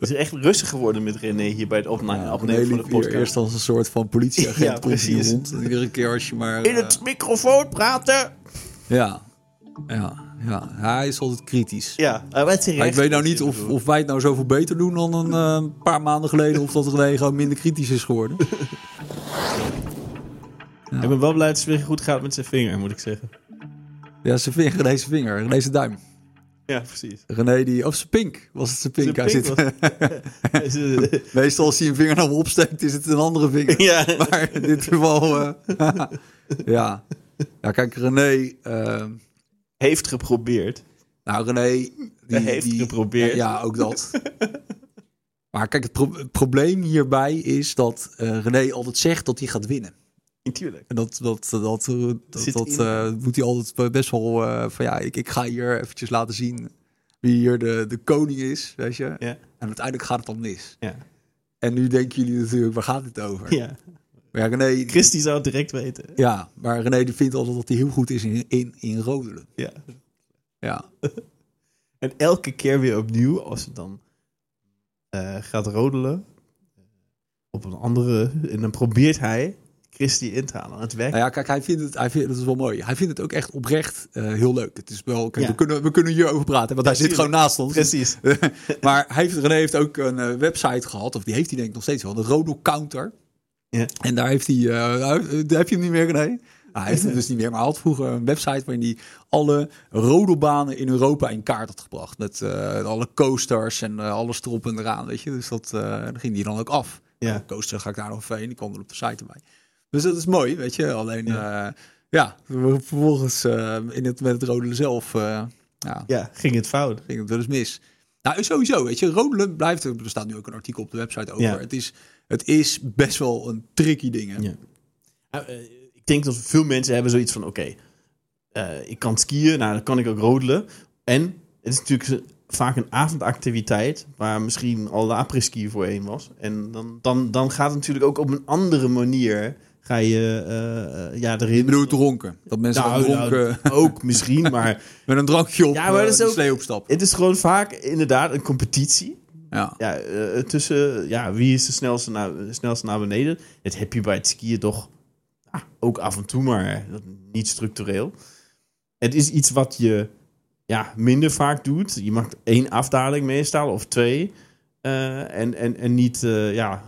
Het is echt rustig geworden met René hier bij het opnemen, Ja, opnemen van de podcast. eerst als een soort van politieagent Ja, precies. rond. Iedere keer als je maar... In eh, het microfoon praten! ja, ja, ja, hij is altijd kritisch. Ja, zeg Maar ik weet nou niet of, of wij het nou zoveel beter doen dan een eh, paar maanden geleden. Of dat René gewoon minder kritisch is geworden. Ik ben wel blij dat het weer goed gaat met zijn vinger, moet ik zeggen. Ja, zijn vinger, zijn vinger, zijn duim. Ja, precies. René die, of zijn pink, was het zijn pink? Hij meestal als hij een vinger naar me opsteekt, is het een andere vinger. ja. Maar in dit geval, eh, ja. Ja, kijk, René, eh, Heeft geprobeerd. nou René, die, Heeft die- geprobeerd. Ja, ook dat. maar kijk, het, pro- het probleem hierbij is dat eh, René altijd zegt dat hij gaat winnen. Natuurlijk. En dat, dat, dat, eh, dat, Zit dat, eh, moet hij altijd best wel eh, van ja, ik, ik ga hier eventjes laten zien wie hier de, de koning is, weet je. Ja. En uiteindelijk gaat het dan mis. Ja. En nu denken jullie natuurlijk, waar gaat dit over? ja. Maar ja, René, Christy zou het direct weten. ja, maar René die vindt altijd dat hij heel goed is in, in, in rodelen. Ja. Ja, En elke keer weer opnieuw, als het dan eh, gaat rodelen eh, op een andere, en dan probeert hij Christy in te halen. Het werkt. nou ja, kijk, hij vindt het, hij vindt, dat is wel mooi. Hij vindt het ook echt oprecht eh, heel leuk. Het is wel, kijk, Ja. we, kunnen, we kunnen hierover praten, want hij zit gewoon naast ons. Precies. maar hij heeft, René heeft ook een eh, website gehad, of die heeft hij denk ik nog steeds wel, de Rodel Counter. Ja. En daar heeft hij, eh, nou, eh, heb je hem niet meer, René? Ah, hij heeft hem dus niet meer, maar hij had vroeger een website waarin hij alle rodelbanen in Europa in kaart had gebracht. Met alle coasters en alles erop en eraan, weet je. Dus dat uh, daar ging hij dan ook af. Ja. Nou, coaster ga ik daar nog even heen, die kwam er op de site erbij. Dus dat is mooi, weet je. Alleen, ja, ja vervolgens uh, in het, met het rodelen zelf, uh, ja, ja, ging het fout. Ging het wel eens mis. Nou, sowieso, weet je, rodelen blijft, er staat nu ook een artikel op de website over. Ja. Het, is, het is best wel een tricky ding, hè? Ja. Uh, ik denk dat veel mensen hebben zoiets van, oké, okay, ik kan skiën, nou dan kan ik ook rodelen. En het is natuurlijk vaak een avondactiviteit waar misschien al de après-ski voorheen was. En dan, dan, dan gaat het natuurlijk ook op een andere manier ga je uh, ja, erin. Ik bedoel dronken. Dat mensen nou, dronken... Nou, ook misschien, maar... Met een drankje op ja, maar dat is ook, slee. Het is gewoon vaak inderdaad een competitie. Ja. Ja, uh, tussen ja, wie is de snelste naar, de snelste naar beneden. Dat heb je bij het skiën toch ah, ook af en toe, maar niet structureel. Het is iets wat je ja, minder vaak doet. Je mag één afdaling meestal of twee. Uh, en, en, en niet, ja,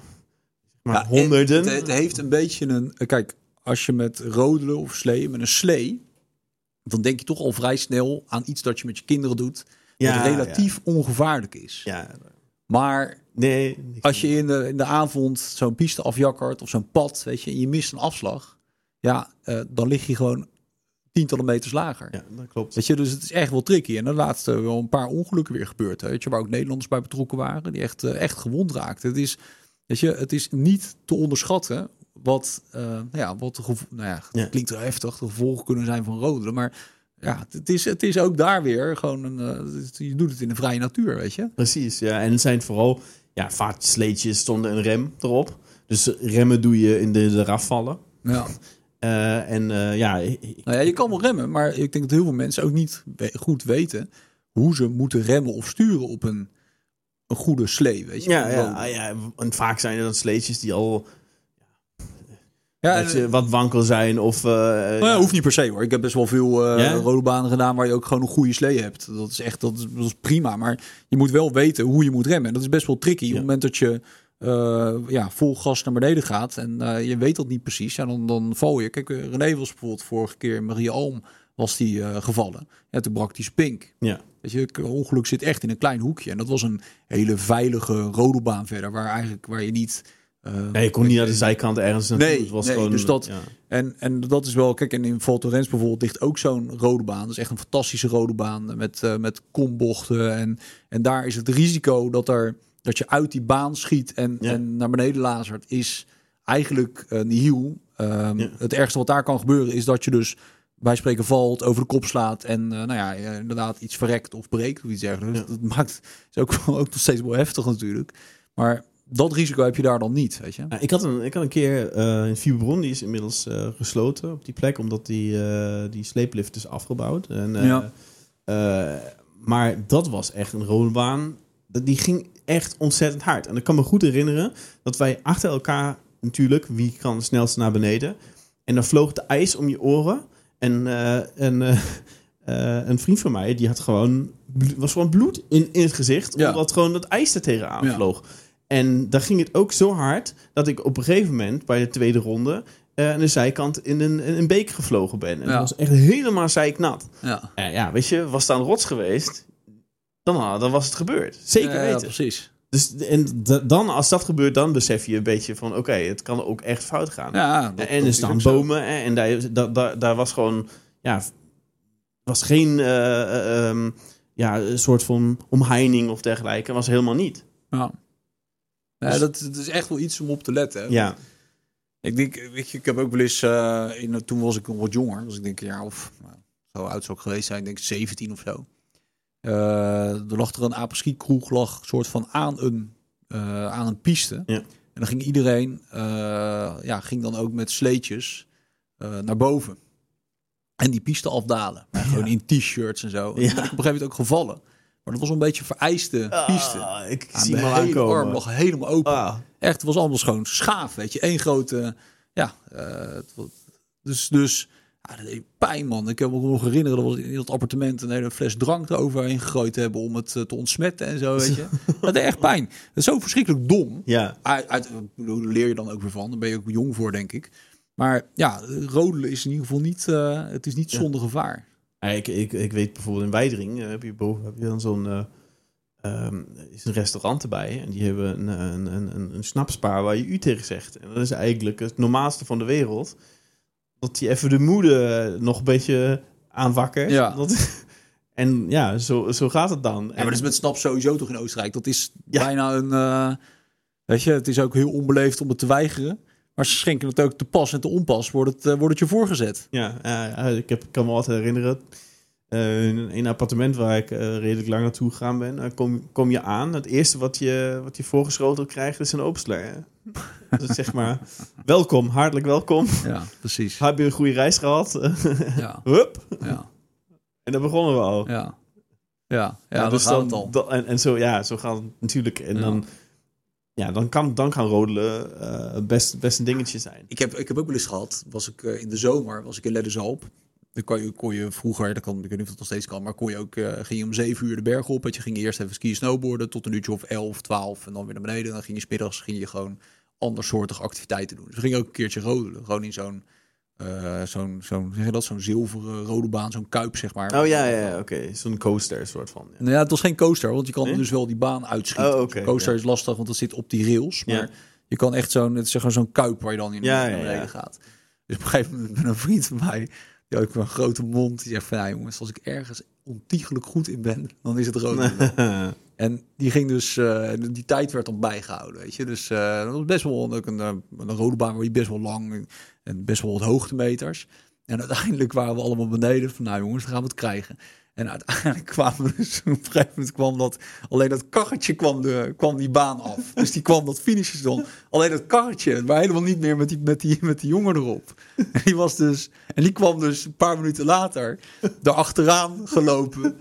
maar ja, honderden. Het, het, heeft een beetje een... Kijk, als je met rodelen of slee, met een slee... dan denk je toch al vrij snel aan iets dat je met je kinderen doet... Ja, wat relatief ja. ongevaarlijk is. Ja. Maar nee, als je in de, in de avond zo'n piste afjakkert of zo'n pad, weet je, en je mist een afslag, ja, uh, dan lig je gewoon tientallen meters lager. Ja, dat klopt. Weet je, dus het is echt wel tricky. En de laatste wel een paar ongelukken weer gebeurd, weet je, waar ook Nederlanders bij betrokken waren, die echt, uh, echt gewond raakten. Het is, weet je, het is niet te onderschatten wat, uh, ja, wat de nou ja, Ja. klinkt wel heftig, de gevolgen kunnen zijn van rodelen, maar ja, het is, het is ook daar weer gewoon een, uh, je doet het in de vrije natuur, weet je. Precies, ja. En het zijn vooral, ja, vaak sleetjes stonden een rem erop. Dus remmen doe je in de, de afvallen. Ja. Uh, en ja... Nou ja, je kan wel remmen, maar ik denk dat heel veel mensen ook niet goed weten hoe ze moeten remmen of sturen op een, een goede slee, weet je. Ja, ja, ja, en vaak zijn er dan sleetjes die al ja, dat ze wat wankel zijn of... Uh, nou ja, hoeft niet per se hoor. Ik heb best wel veel uh, Ja? rode banen gedaan waar je ook gewoon een goede slee hebt. Dat is echt dat is, dat is prima, maar je moet wel weten hoe je moet remmen. En dat is best wel tricky. Op het moment dat je uh, ja, vol gas naar beneden gaat en je weet dat niet precies, ja, dan, dan val je. Kijk, René was bijvoorbeeld vorige keer in Maria Alm was die uh, gevallen. Ja, toen brak die spink. Ja. Weet je, het ongeluk zit echt in een klein hoekje. En dat was een hele veilige rodelbaan verder, waar eigenlijk waar je niet. Uh, nee, je kon niet aan de zijkant ergens naartoe. Nee, het was nee gewoon, dus dat. Ja. En, en dat is wel. Kijk, en in Val Thorens bijvoorbeeld ligt ook zo'n rode baan. Dat is echt een fantastische rode baan met, uh, met kombochten. En, en daar is het risico dat er dat je uit die baan schiet en, Ja. en naar beneden lazert, is eigenlijk uh, nihil. Um, Ja. Het ergste wat daar kan gebeuren is dat je dus bij spreken valt, over de kop slaat en uh, nou ja, uh, inderdaad iets verrekt of breekt of iets dergelijks. Ja. Dat maakt is ook, ook nog steeds wel heftig natuurlijk. Maar dat risico heb je daar dan niet, weet je. Ja, ik, had een, ik had een keer uh, in Fierbron, die is inmiddels uh, gesloten op die plek, omdat die, die sleeplift is afgebouwd. En, Ja. maar dat was echt een rolbaan. Dat- Die ging echt ontzettend hard. En ik kan me goed herinneren dat wij achter elkaar natuurlijk, wie kan het snelste naar beneden. En dan vloog de ijs om je oren. En, uh, en uh, uh, een vriend van mij, die had gewoon, was gewoon bloed in, in het gezicht. Ja. Omdat gewoon dat ijs er tegenaan vloog. En daar ging het ook zo hard dat ik op een gegeven moment bij de tweede ronde eh, aan de zijkant in een, in een beek gevlogen ben. En Ja. dat was echt helemaal zeiknat. Ja, Ja, ja, weet je, was daar een rots geweest, dan, dan was het gebeurd. Zeker Ja, ja, weten. precies. Dus en dan, als dat gebeurt, dan besef je een beetje van... oké, het kan ook echt fout gaan. Ja, dat- en er staan bomen hè, en daar, daar, daar, daar was gewoon... ja, was geen eh, eh, ehm, ja, een soort van omheining of dergelijke. Was helemaal niet. Ja. Ja, Dus- dat, dat is echt wel iets om op te letten. hè. Ja, Ik denk, weet je, ik heb ook wel eens, eh, in, toen was ik nog wat jonger, dus ik denk een jaar of, nou, zo oud zou ik geweest zijn, ik denk 17 of zo. Eh, er lag er een apres-ski-kroeg, lag soort van aan een, eh, aan een piste. Ja. En dan ging iedereen, eh, ja, ging dan ook met sleetjes naar boven. En die piste afdalen. Maar gewoon in t-shirts en zo. En Ja. ik op een gegeven moment ook gevallen. Maar dat was een beetje vereiste piste. Ah, ik Ja, zie mijn hele arm lag helemaal open. Ah, Echt, het was allemaal gewoon schaaf, weet je. Eén grote, ja. dus, dus ja, dat deed pijn, man. Ik heb me nog herinneren dat we in dat appartement een hele fles drank eroverheen gegooid hebben om het eh, te ontsmetten en zo, weet je. dat deed echt pijn. Dat is zo verschrikkelijk dom. ja, Uit, leer je dan ook weer van. Daar ben je ook jong voor, denk ik. Maar ja, rodelen is in ieder geval niet, eh, het is niet Ja. zonder gevaar. Ja, ik, ik, ik weet bijvoorbeeld in Weidering eh, heb je boven heb je dan zo'n eh, ehm, is een restaurant erbij en die hebben een, een, een, een, een snapspaar waar je u tegen zegt. En dat is eigenlijk het normaalste van de wereld. Dat je even de moede nog een beetje aanwakkert. Ja. Dat, en ja, zo, zo gaat het dan. Ja, maar dat is met snap sowieso toch in Oostenrijk. Dat is Ja. bijna een... eh, weet je, het is ook heel onbeleefd om het te weigeren. Maar ze schenken het ook te pas en te onpas. Wordt het, eh, wordt het je voorgezet. Ja, ik, heb, ik kan me altijd herinneren. eh, in een appartement waar ik eh, redelijk lang naartoe gegaan ben, eh, kom, kom je aan. Het eerste wat je, wat je voorgeschoteld krijgt is een opsler. dus zeg maar, welkom, hartelijk welkom. Ja, precies. Heb je een goede reis gehad? Ja, Hup. ja, En dan begonnen we al. ja. Ja, ja, Ja, dat dus gaat dan, het al. dan- en, en zo, ja, zo gaat het natuurlijk. En Ja. dan, ja, dan, kan, dan kan rodelen eh, best, best een dingetje zijn. Ik heb, ik heb ook wel eens gehad, was ik eh, in de zomer, was ik in Leddenzalp. Dan kon je, kon je vroeger, dat kan, ik weet niet of het nog steeds kan, maar kon je ook, eh, ging je om zeven uur de berg op. Want je ging eerst even skiën snowboarden tot een uurtje of elf, twaalf en dan weer naar beneden. En dan ging je smiddags ging je gewoon andersoortige activiteiten doen. Dus we gingen ook een keertje rodelen, gewoon in zo'n, eh, zo'n, zo'n, zeg je dat, zo'n zilveren rode baan, zo'n kuip zeg maar. Oh ja, ja, ja, oké. Zo'n coaster soort van. Ja. Nou ja, het was geen coaster, want je kan Nee? dus wel die baan uitschieten. Oh, coaster ja. is lastig, want dat zit op die rails. Maar Ja. je kan echt zo'n, het is gewoon zo'n kuip waar je dan in Ja, naar beneden gaat. Dus op een gegeven moment met een vriend van mij, die had ook een grote mond, die zegt van, ja jongens, als ik ergens ontiegelijk goed in ben, dan is het rood. En die ging dus, eh, die tijd werd dan bijgehouden, weet je. Dus eh, dat was best wel ook een, eh, een rode baan waar je best wel lang en- en best wel wat hoogtemeters. En uiteindelijk waren we allemaal beneden van, nou jongens, dan gaan we het krijgen. En uiteindelijk kwamen we dus, op een gegeven moment kwam dat, alleen dat karretje kwam, de, kwam die baan af. Dus die kwam dat finishstation. Alleen dat karretje, maar helemaal niet meer met die, met die, met die jongen erop. En die was dus, en die kwam dus een paar minuten later erachteraan gelopen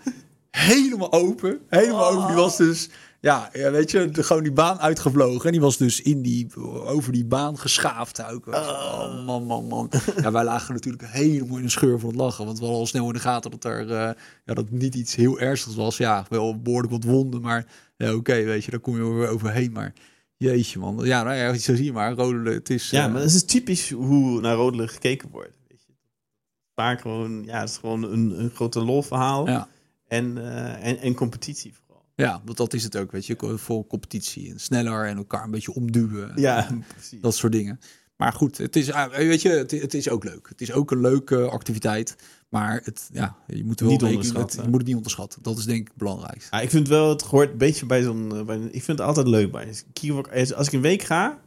helemaal open. Helemaal open. Die was dus, ja, ja weet je, gewoon die baan uitgevlogen. En die was dus in die, over die baan geschaafd ook. Oh, man, man, man. Ja, wij lagen natuurlijk helemaal in de scheur van het lachen. Want we hadden al snel in de gaten dat er, eh, ja, dat niet iets heel ernstigs was. Ja, wel behoorlijk wat wonden, maar ja, oké, weet je, daar kom je weer overheen. Maar jeetje, man. Ja, nou ja, zo zie je maar. Rodelen, het is... Ja, eh, maar dat is typisch hoe naar rodelen gekeken wordt. Weet je. Vaak gewoon, ja, het is gewoon een, een grote lolverhaal. ja. En, eh, en, en competitie vooral. Ja, want dat is het ook, weet je. Voor competitie en sneller en elkaar een beetje omduwen. Ja, precies. Dat soort dingen. Maar goed, het is, ah, weet je, het, het is ook leuk. Het is ook een leuke activiteit. Maar het, ja, je moet er wel Niet onderschatten. het- je moet het niet onderschatten. Dat is denk ik het belangrijkste. Ja, ik vind wel, het hoort een beetje bij zo'n... eh, bij ik vind het altijd leuk bij. Als ik een week ga,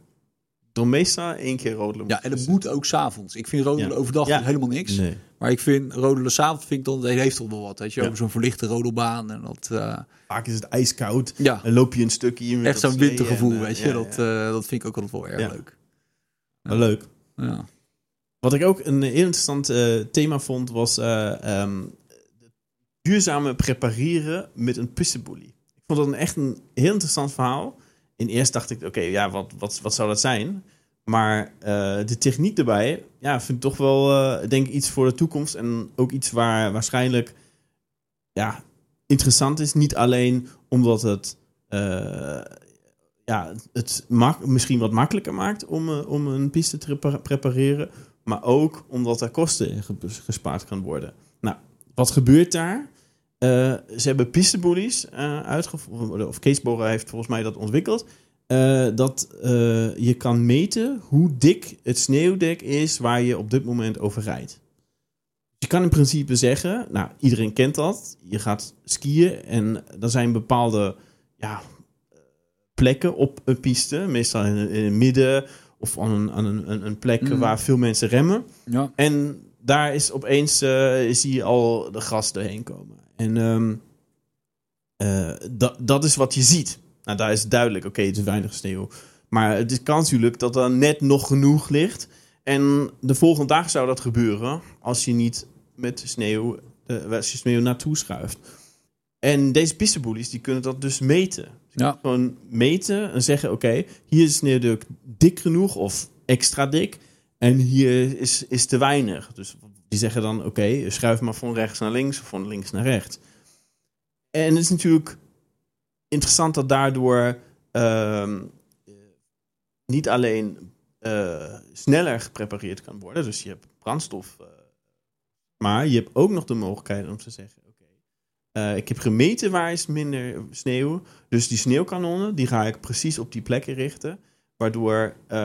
dan meestal één keer rodelen. Ja, en het moet ook s'avonds. Ik vind rodelen Ja. overdag Ja. helemaal niks. Nee. Maar ik vind rodelen s'avonds vind ik dan, dat heeft toch wel wat. Weet je, Ja. over zo'n verlichte rodelbaan. En dat, eh, Vaak is het ijskoud. ja, En loop je een stukje met echt dat zo'n wintergevoel, en, eh, weet je. ja, dat, eh, dat vind ik ook altijd wel erg Ja. leuk. Leuk. Ja. Wat ik ook een heel interessant eh, thema vond, was eh, ehm, duurzame prepareren met een pussenboelie. Ik vond dat een echt een heel interessant verhaal. In eerst dacht ik, oké, ja, wat, wat, wat zou dat zijn? Maar uh, de techniek erbij, ja, vind ik toch wel, uh, denk ik, iets voor de toekomst. En ook iets waar waarschijnlijk, ja, interessant is. Niet alleen omdat het, uh, ja, het misschien wat makkelijker maakt om, om een piste te prepareren. Maar ook omdat er kosten gespaard kan worden. Nou, wat gebeurt daar? Ze hebben pistebullies uitgevoerd, of Kees heeft volgens mij dat ontwikkeld. Uh, dat je kan meten hoe dik het sneeuwdek is waar je op dit moment over rijdt. Je kan in principe zeggen, nou, iedereen kent dat. Je gaat skiën en er zijn bepaalde ja, plekken op een piste, meestal in, in het midden of aan een, aan een, een plek mm. waar veel mensen remmen. Ja. En daar is opeens uh, zie je al de gras erheen komen. En um, dat, dat is wat je ziet. Nou, daar is duidelijk, oké, het is weinig sneeuw. Maar het is natuurlijk dat er net nog genoeg ligt. En de volgende dag zou dat gebeuren als je niet met sneeuw, uh, als je sneeuw naartoe schuift. En deze pisteboelies die kunnen dat dus meten. ja. Gewoon meten en zeggen, oké, hier is sneeuw dik genoeg of extra dik. En hier is, is te weinig. Dus die zeggen dan, oké, schuif maar van rechts naar links of van links naar rechts. En het is natuurlijk interessant dat daardoor uh, niet alleen uh, sneller geprepareerd kan worden. Dus je hebt brandstof. Uh, maar je hebt ook nog de mogelijkheid om te zeggen: Oké, uh, ik heb gemeten waar is minder sneeuw. Dus die sneeuwkanonnen die ga ik precies op die plekken richten. Waardoor een,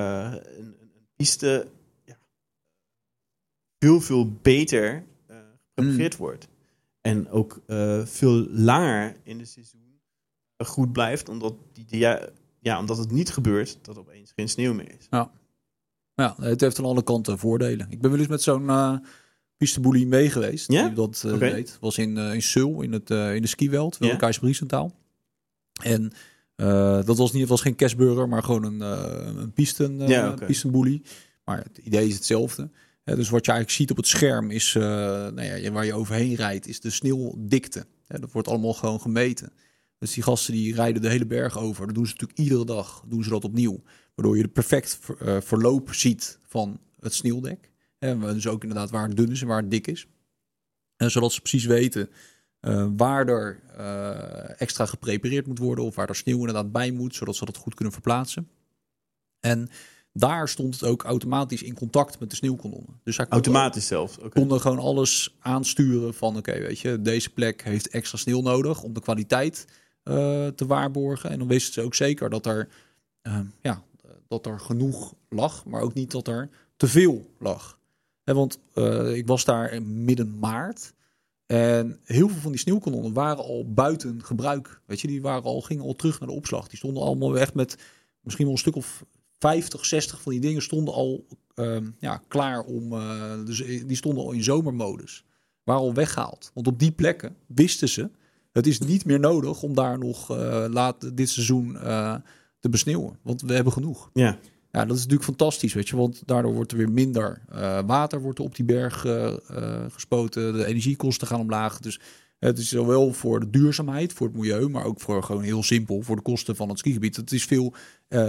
een, piste veel, veel beter geprepareerd mm. wordt. En ook veel langer in de seizoen goed blijft, omdat, die, ja, ja, omdat het niet gebeurt dat opeens geen sneeuw meer is. Ja. ja, het heeft aan alle kanten voordelen. Ik ben wel eens met zo'n uh, pisteboelie mee geweest. Ja? Die dat uh, deed. Was in, uh, in Seoul, in, het, uh, in de skiweld, wel ja? Briesentaal. En dat was, niet, was geen kerstburger, maar gewoon een, een pisten, ja, okay. pistenboelie. Maar het idee is hetzelfde. Dus wat je eigenlijk ziet op het scherm is, nou ja, waar je overheen rijdt, is de sneeuwdikte. dat wordt allemaal gewoon gemeten. Dus die gasten die rijden de hele berg over. Dat doen ze natuurlijk iedere dag. Doen ze dat opnieuw. Waardoor je de perfect uh, verloop ziet van het sneeuwdek. En dus ook inderdaad waar het dun is en waar het dik is. En zodat ze precies weten uh, waar er extra geprepareerd moet worden. Of waar er sneeuw inderdaad bij moet. Zodat ze dat goed kunnen verplaatsen. En daar stond het ook automatisch in contact met de sneeuwkanonnen. Dus automatisch zelfs. Okay. konden gewoon alles aansturen van oké, weet je, deze plek heeft extra sneeuw nodig om de kwaliteit uh, te waarborgen. En dan wisten ze ook zeker dat er, uh, ja, dat er genoeg lag, maar ook niet dat er te veel lag. Want uh, ik was daar midden maart. En heel veel van die sneeuwkanonnen waren al buiten gebruik. Weet je, die waren al, gingen al terug naar de opslag. Die stonden allemaal echt met misschien wel een stuk of 50, 60 van die dingen stonden al ehm, ja, klaar om. dus die stonden al in zomermodus. Waren al weggehaald. Want op die plekken wisten ze het is niet meer nodig om daar nog uh, laat dit seizoen uh, te besneeuwen. Want we hebben genoeg. Ja. Ja, dat is natuurlijk fantastisch, weet je. Want daardoor wordt er weer minder water wordt op die berg gespoten. De energiekosten gaan omlaag. Dus het is zowel voor de duurzaamheid, voor het milieu, maar ook voor gewoon heel simpel, voor de kosten van het skigebied. Het is veel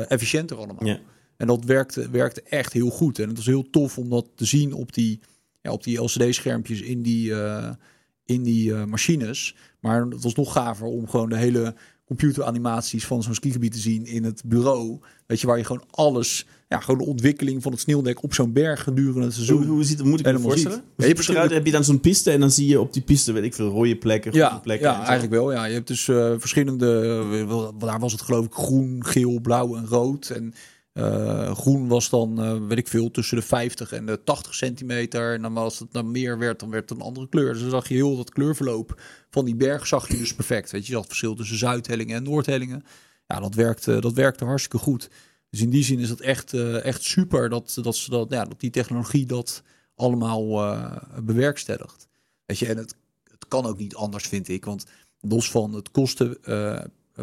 efficiënter allemaal. Ja. En dat werkte, werkte echt heel goed. En het was heel tof om dat te zien op die, ja, op die LCD-schermpjes in die in die uh, machines. Maar het was nog gaver om gewoon de hele computeranimaties van zo'n skigebied te zien in het bureau. Weet je, waar je gewoon alles, ja, gewoon de ontwikkeling van het sneeuwdek op zo'n berg gedurende het seizoen. Hoe, hoe ziet het, moet ik me voorstellen? Ja, je hebt, heb je dan zo'n piste en dan zie je op die piste, weet ik veel, rode plekken, ja, plekken. Ja, eigenlijk wel. Ja, je hebt dus uh, verschillende, uh, daar was het geloof ik groen, geel, blauw en rood. En uh, groen was dan, uh, weet ik veel, tussen de 50 en de 80 centimeter. En dan als het dan meer werd, dan werd het een andere kleur. Dus dan zag je heel dat kleurverloop van die berg zag je dus perfect. Weet je, je zag het verschil tussen Zuidhellingen en Noordhellingen. Ja, dat werkte, dat werkte hartstikke goed. Dus in die zin is het echt, uh, echt super dat, dat, dat, ja, dat die technologie dat allemaal bewerkstelligt. Weet je, en het, het kan ook niet anders, vind ik. Want los van het kosten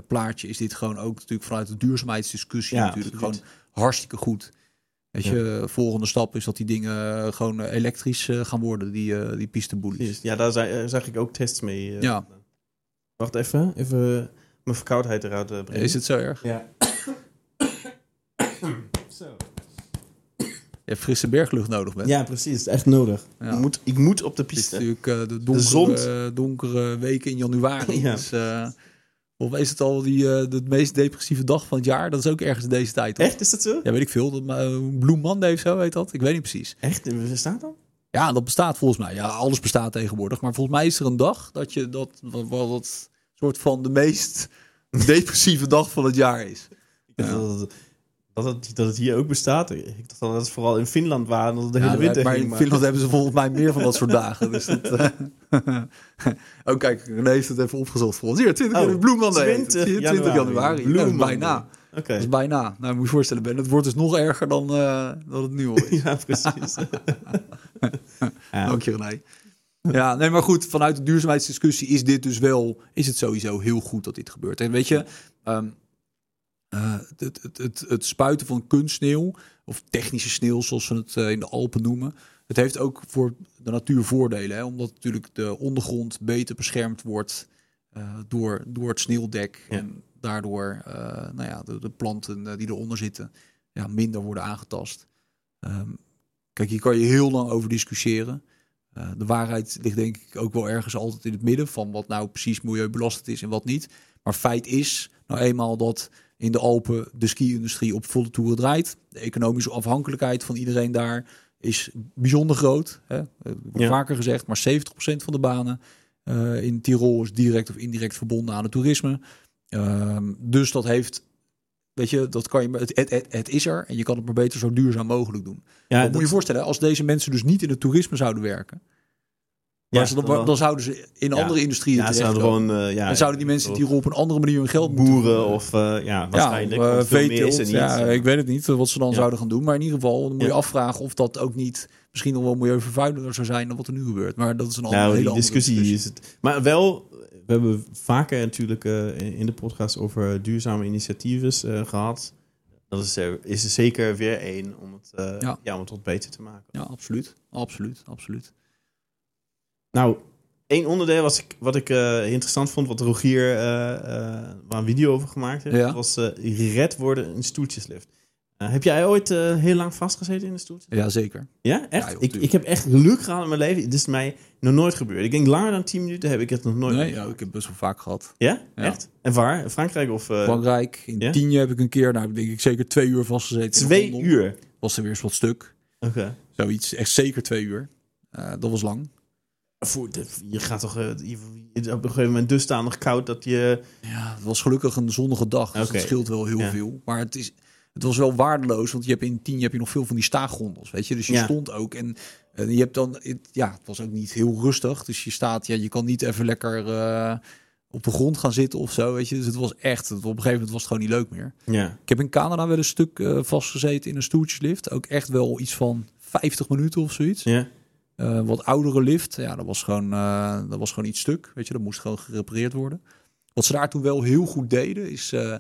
plaatje is dit gewoon ook natuurlijk vanuit de duurzaamheidsdiscussie ja, natuurlijk gewoon hartstikke goed. Weet je, volgende stap is dat die dingen gewoon elektrisch uh, gaan worden, die, uh, die pisteboelies. Ja, daar zag ik ook tests mee. ja. Wacht even, even. mijn verkoudheid eruit uh, brengen. Is het zo erg? Ja. zo. Je hebt frisse berglucht nodig, Ben. Ja, precies. Het is echt nodig. Ja. Ik, moet, ik moet op de Het is piste. natuurlijk uh, de donkere, zon. donkere weken in januari. Ja. Dus uh, volgens is het al die, uh, de meest depressieve dag van het jaar. Dat is ook ergens deze tijd. Echt? Is dat zo? Ja, weet ik veel. Dat, uh, Blue Monday of zo heet dat. Ik weet niet precies. Echt? Bestaat dat? Ja, dat bestaat volgens mij. Ja, alles bestaat tegenwoordig. Maar volgens mij is er een dag dat je dat, wat, wat soort van de meest depressieve dag van het jaar is. Ja. Dat, dat, het, dat het hier ook bestaat. Ik dacht dat het vooral in Finland waren. Dat het de hele winter maar in. Finland hebben ze volgens mij meer van dat soort dagen. Dus dat, uh... oh, kijk, René heeft het even opgezocht voor ons. Hier, 20 Oh, bloemmaanden. 20 20 januari. Monday. bijna. Oké. Dat is bijna. Nou, moet je je voorstellen, Ben. Het wordt dus nog erger dan, uh, dan het nu al is. Ja, precies. ja. Dank je, René. Ja, nee, maar goed, vanuit de duurzaamheidsdiscussie is dit dus wel, is het sowieso heel goed dat dit gebeurt. En weet je, um, uh, het, het, het, het, spuiten van kunstsneeuw, of technische sneeuw zoals we het uh, in de Alpen noemen, het heeft ook voor de natuur voordelen. Hè? Omdat natuurlijk de ondergrond beter beschermd wordt uh, door, door het sneeuwdek. Ja. En daardoor nou ja, de, de planten die eronder zitten ja, minder worden aangetast. Um, kijk, hier kan je heel lang over discussiëren. De waarheid ligt denk ik ook wel ergens altijd in het midden van wat nou precies milieubelastend is en wat niet. Maar feit is nou eenmaal dat in de Alpen de ski-industrie op volle toeren draait. De economische afhankelijkheid van iedereen daar is bijzonder groot. Hè? Ja. Vaker gezegd, maar 70% van de banen uh, in Tirol is direct of indirect verbonden aan het toerisme. Ehm, dus dat heeft, weet je, dat kan je, het, het, het, is er en je kan het maar beter zo duurzaam mogelijk doen. Ja, Moet je je voorstellen, als deze mensen dus niet in het toerisme zouden werken, Ja, ze, dan, dan zouden ze in Ja. andere industrieën ja, zouden gewoon... eh, ja, Dan zouden die mensen Tirol op een andere manier hun geld moeten boeren verdienen. of eh, ja, ja, waarschijnlijk. of, eh, meer is niet. Ja, ik weet het niet eh, wat ze dan Ja. zouden gaan doen. Maar in ieder geval dan moet je Ja. afvragen of dat ook niet misschien nog wel milieuvervuilender zou zijn dan wat er nu gebeurt. Maar dat is een andere, Nou, hele die andere discussie, is het. Maar wel, we hebben vaker natuurlijk eh, in de podcast over duurzame initiatieven eh, gehad. Dat is er, is er zeker weer één om het, eh, Ja. ja. om het wat beter te maken. Ja, absoluut. Absoluut, absoluut. Nou, één onderdeel was ik, wat ik eh, interessant vond, wat Rogier waar een video over gemaakt heeft, Ja. was red worden in stoeltjeslift. Heb jij ooit heel lang vastgezeten in de stoeltje? Ja, zeker. Ja, echt? Ja, joh, ik, ik heb echt geluk gehad in mijn leven. Dit is mij nog nooit gebeurd. Ik denk langer dan 10 minuten heb ik het nog nooit Nee, ja, ik heb best wel vaak gehad. Ja? Ja. Echt? En waar? In Frankrijk of... Frankrijk, in ja? Tienje heb ik een keer, nou denk ik zeker twee uur vastgezeten. twee uur? Was er weer eens wat stuk. Oké. Zoiets, echt zeker twee uur. Dat was lang. Voor de- Je gaat toch... eh, je- je- op een gegeven moment dusdanig koud dat je... Ja, het was gelukkig een zonnige dag. Dus Oké. dat scheelt wel heel Ja. veel. Maar het, is, het was wel waardeloos. Want je hebt in tien heb je nog veel van die staaggondels. Weet je? Dus je Ja. stond ook. En, en je hebt dan. Het, ja, het was ook niet heel rustig. Dus je staat. Ja, je kan niet even lekker eh, op de grond gaan zitten of zo. Weet je? Dus het was echt. Het, op een gegeven moment was het gewoon niet leuk meer. Ja. Ik heb in Canada wel een stuk eh, vastgezeten in een stoeltjeslift. Ook echt wel iets van 50 minuten of zoiets. Ja. Eh, wat oudere lift, ja, dat was, gewoon, eh, dat was gewoon iets stuk. Weet je, dat moest gewoon gerepareerd worden. Wat ze daar toen wel heel goed deden, is eh,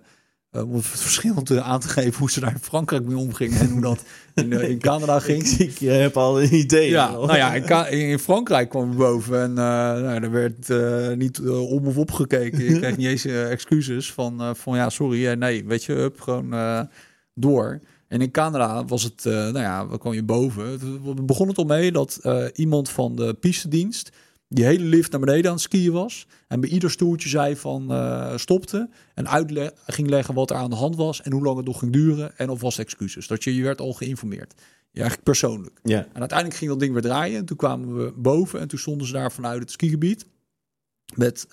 om het verschil te aan te geven hoe ze daar in Frankrijk mee omgingen en hoe dat in, in Canada ging. Ik, ik heb al een idee. Ja, nou ja, in, in Frankrijk kwam we boven en nou, er werd niet om of op gekeken. Je kreeg niet eens excuses van, van ja, sorry, nee, weet je, up, gewoon door. En in Canada was het, eh, nou ja, we kwam je boven. Het begon het al mee dat eh, iemand van de pistedienst die hele lift naar beneden aan het skiën was. En bij ieder stoeltje zei van eh, stopte. En uitle ging leggen wat er aan de hand was. En hoe lang het nog ging duren. En alvast excuses. Dat je, je werd al geïnformeerd. Ja, eigenlijk persoonlijk. Ja. En uiteindelijk ging dat ding weer draaien. En toen kwamen we boven. En toen stonden ze daar vanuit het skigebied. Met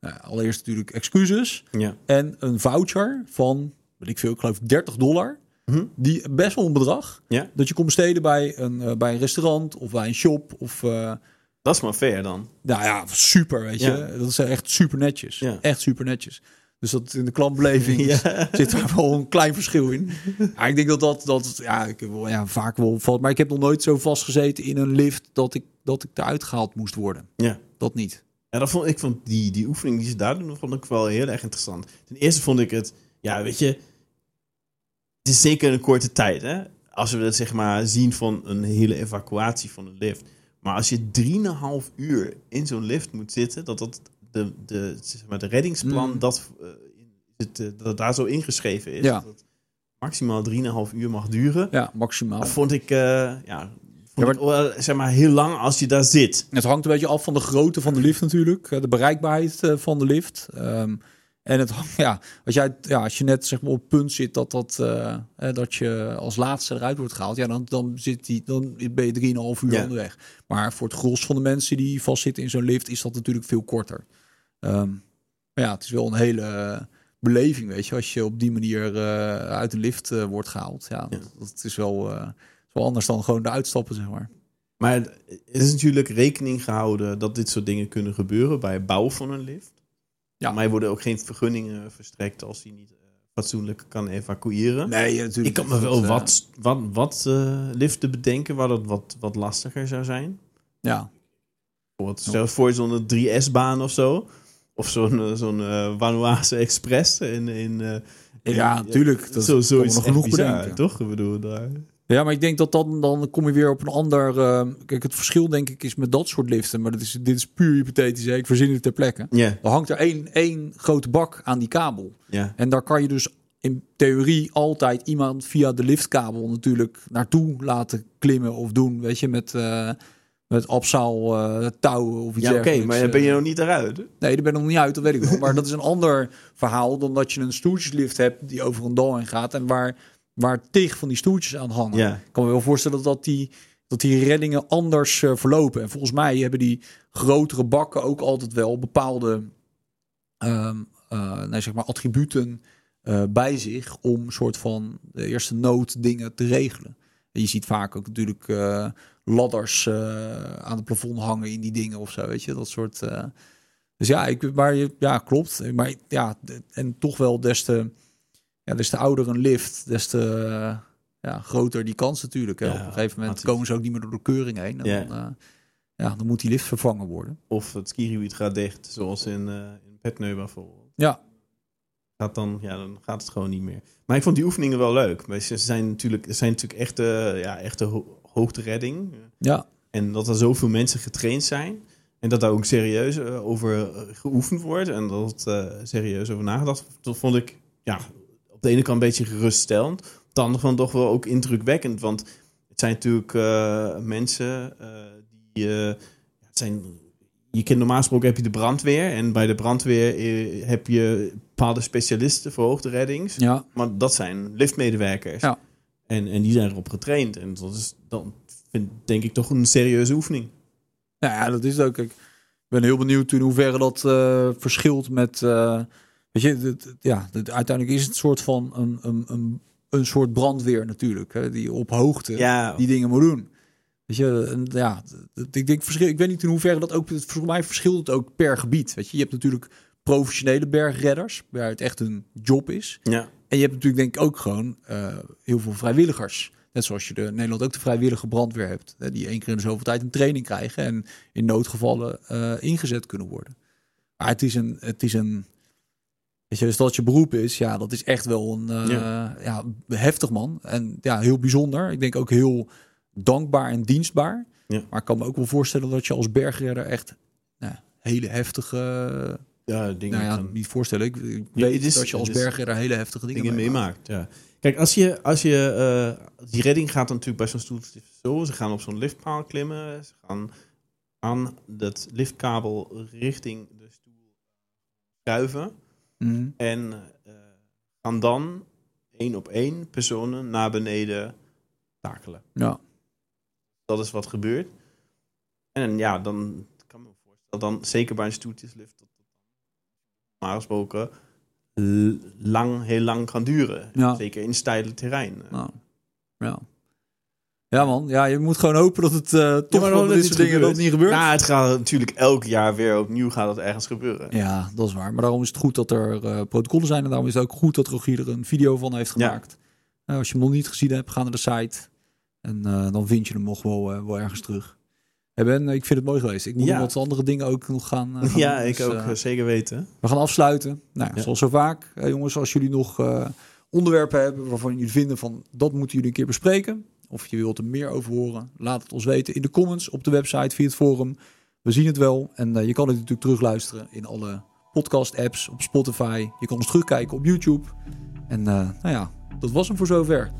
nou, allereerst natuurlijk excuses. Ja. En een voucher van, weet ik veel, ik geloof 30 dollar. Mhm. Die best wel een bedrag. Ja. Dat je kon besteden bij een, eh, bij een restaurant of bij een shop. Of eh, Dat is maar fair dan. nou ja, super, weet je. Ja. Dat is echt super netjes. Ja. Echt super netjes. Dus dat in de klantbeleving zit er wel een klein verschil in. Ja, ik denk dat dat, dat ja, ik wel, ja, vaak wel valt. Maar ik heb nog nooit zo vastgezeten in een lift dat ik, dat ik eruit gehaald moest worden. Ja. Dat niet. En dat vond ik vond die, die oefening die ze daar doen, vond ik wel heel erg interessant. Ten eerste vond ik het, ja, weet je, het is zeker een korte tijd, hè? Als we dat zeg maar zien van een hele evacuatie van een lift. Maar als je drieënhalf uur in zo'n lift moet zitten, dat dat de, de, zeg maar, de reddingsplan Mm. dat, eh, het, eh, dat daar zo ingeschreven is. Ja. Dat het maximaal 3,5 uur mag duren. Ja, maximaal. Dat vond ik, eh, ja, vond Ja, zeg maar heel lang als je daar zit. Het hangt een beetje af van de grootte van de lift natuurlijk. De bereikbaarheid van de lift. Ehm, en het, ja, als, jij, ja, als je net zeg maar, op het punt zit dat, dat, eh, dat je als laatste eruit wordt gehaald, ja, dan, dan, zit die, dan ben je 3,5 uur Ja. onderweg. Maar voor het gros van de mensen die vastzitten in zo'n lift is dat natuurlijk veel korter. Ehm, maar ja, het is wel een hele eh, beleving, weet je, als je op die manier eh, uit de lift wordt gehaald. Ja, Ja. Dat, dat is wel, is wel anders dan gewoon de uitstappen, zeg maar. Maar er is natuurlijk rekening gehouden dat dit soort dingen kunnen gebeuren bij het bouwen van een lift. Ja. Maar er worden ook geen vergunningen verstrekt als die niet eh, fatsoenlijk kan evacueren. Nee, natuurlijk. Ik kan me wel wat, wat, wat eh, liften bedenken waar dat wat, wat lastiger zou zijn. Ja, Bijvoorbeeld, stel voor zo'n 3S-baan of zo. Of zo'n eh, zo'n eh, Vanuase Express. In, in, eh, in- Ja, tuurlijk. Dat zo, zoiets nog genoeg bizar, bedenken. toch? Ik bedoel, daar... Ja, maar ik denk dat dan, dan kom je weer op een ander... eh, kijk, het verschil denk ik is met dat soort liften. Maar dat is, dit is puur hypothetisch. Hè? Ik verzin het ter plekke. Ja, Er hangt er één, één grote bak aan die kabel. En daar kan je dus in theorie altijd iemand via de liftkabel natuurlijk naartoe laten klimmen of doen. Weet je, met, eh met abzaal eh, touwen of iets Ja, oké, maar dan ben je Eh, nog niet eruit. hè? Nee, daar ben ik nog niet uit, dat weet ik wel. Maar dat is een ander verhaal dan dat je een stoeltjeslift hebt die over een dal heen gaat en waar, waar tig van die stoeltjes aan hangen. Ja. Ik kan me wel voorstellen dat die, dat die reddingen anders eh, verlopen. En volgens mij hebben die grotere bakken ook altijd wel bepaalde eh, nee, zeg maar attributen eh, bij zich om een soort van de eerste nood dingen te regelen. En je ziet vaak ook natuurlijk ladders aan het plafond hangen in die dingen of zo, weet je, dat soort. Dus ja, ik, maar je- ja, klopt. Maar ja, en toch wel des te, ja, des te ouder een lift, des te eh, ja, groter die kans natuurlijk. Hè. Ja, Op een gegeven moment komen ze ook niet meer door de keuring heen. En Ja. dan, eh, ja, dan moet die lift vervangen worden. Of het skigebied gaat dicht, zoals in, eh in Petneu bijvoorbeeld. Ja, Gaat dan, ja, dan gaat het gewoon niet meer. Maar ik vond die oefeningen wel leuk. Maar ze zijn natuurlijk, er zijn natuurlijk echte, ja, echte ho hoogteredding. ja, En dat er zoveel mensen getraind zijn. En dat daar ook serieus over geoefend wordt. En dat eh, serieus over nagedacht wordt. Dat vond ik ja, op de ene kant een beetje geruststellend. Op de andere kant toch wel ook indrukwekkend. Want het zijn natuurlijk eh, mensen eh, die... eh, het zijn, je kent normaal gesproken heb je de brandweer. En bij de brandweer heb je bepaalde specialisten voor hoogtereddings. ja, Maar dat zijn liftmedewerkers. Ja. En, en die zijn erop getraind. En dat is dan, vind, denk ik, toch een serieuze oefening. Nou ja, dat is ook. Ik ben heel benieuwd in hoeverre dat verschilt met. Weet je, ja, het- uiteindelijk is het een soort van een, een, een, een soort brandweer natuurlijk. Hè, die op hoogte Ja, die dingen moet doen. Weet je, en ja, ik denk verschil. Ik weet niet in hoeverre dat ook. Voor mij verschilt het ook per gebied. Weet je, je hebt natuurlijk professionele bergredders, waar het echt een job is. ja, En je hebt natuurlijk denk ik ook gewoon eh, heel veel vrijwilligers. Net zoals je de, in Nederland ook de vrijwillige brandweer hebt. Hè, die één keer in de zoveel tijd een training krijgen. En in noodgevallen eh, ingezet kunnen worden. Maar het is een... Het is een Weet je, dus dat je beroep is, ja, dat is echt wel een eh, ja. heftig man. En ja, heel bijzonder. Ik denk ook heel dankbaar en dienstbaar. Ja. Maar ik kan me ook wel voorstellen dat je als bergredder echt nou, hele heftige ja, dingen, nou ja, kan- niet voorstellen. Ik, ik Ja, weet is- dat je als bergredder hele heftige dingen, dingen meemaakt. meemaakt. Ja. Kijk, als je, als je eh, die redding gaat dan natuurlijk bij zo'n stoeltje zo. Ze gaan op zo'n liftpaal klimmen. Ze gaan aan dat liftkabel richting de stoel schuiven. Mhm. En eh, gaan dan één op één personen naar beneden takelen. Ja. Dat is wat gebeurt. En ja, dan kan ik me voorstellen, dan zeker bij een stoeltjeslift, dat normaal gesproken lang, heel lang kan duren. Ja. Zeker in steile terrein. Nou, ja. Ja man, ja, je moet gewoon hopen dat het eh toch dat dit soort dingen dat niet gebeurt. Nou, het gaat natuurlijk elk jaar weer opnieuw gaat het ergens gebeuren. Ja, dat is waar. Maar daarom is het goed dat er eh, protocollen zijn. En daarom is het ook goed dat Rogier er een video van heeft Ja. gemaakt. Nou, als je hem nog niet gezien hebt, ga naar de site. En eh, dan vind je hem nog wel, wel ergens terug. Hey Ben, ik vind het mooi geweest. Ik moet Ja. nog wat andere dingen ook nog gaan, gaan Ja, doen. ik Dus, ook, zeker weten. We gaan afsluiten. Nou, ja, Ja. zoals zo vaak, jongens, als jullie nog onderwerpen hebben waarvan jullie vinden van dat moeten jullie een keer bespreken, of je wilt er meer over horen, laat het ons weten in de comments op de website via het forum. We zien het wel. En je kan het natuurlijk terugluisteren in alle podcast-apps, op Spotify. Je kan ons terugkijken op YouTube. En nou ja, dat was hem voor zover.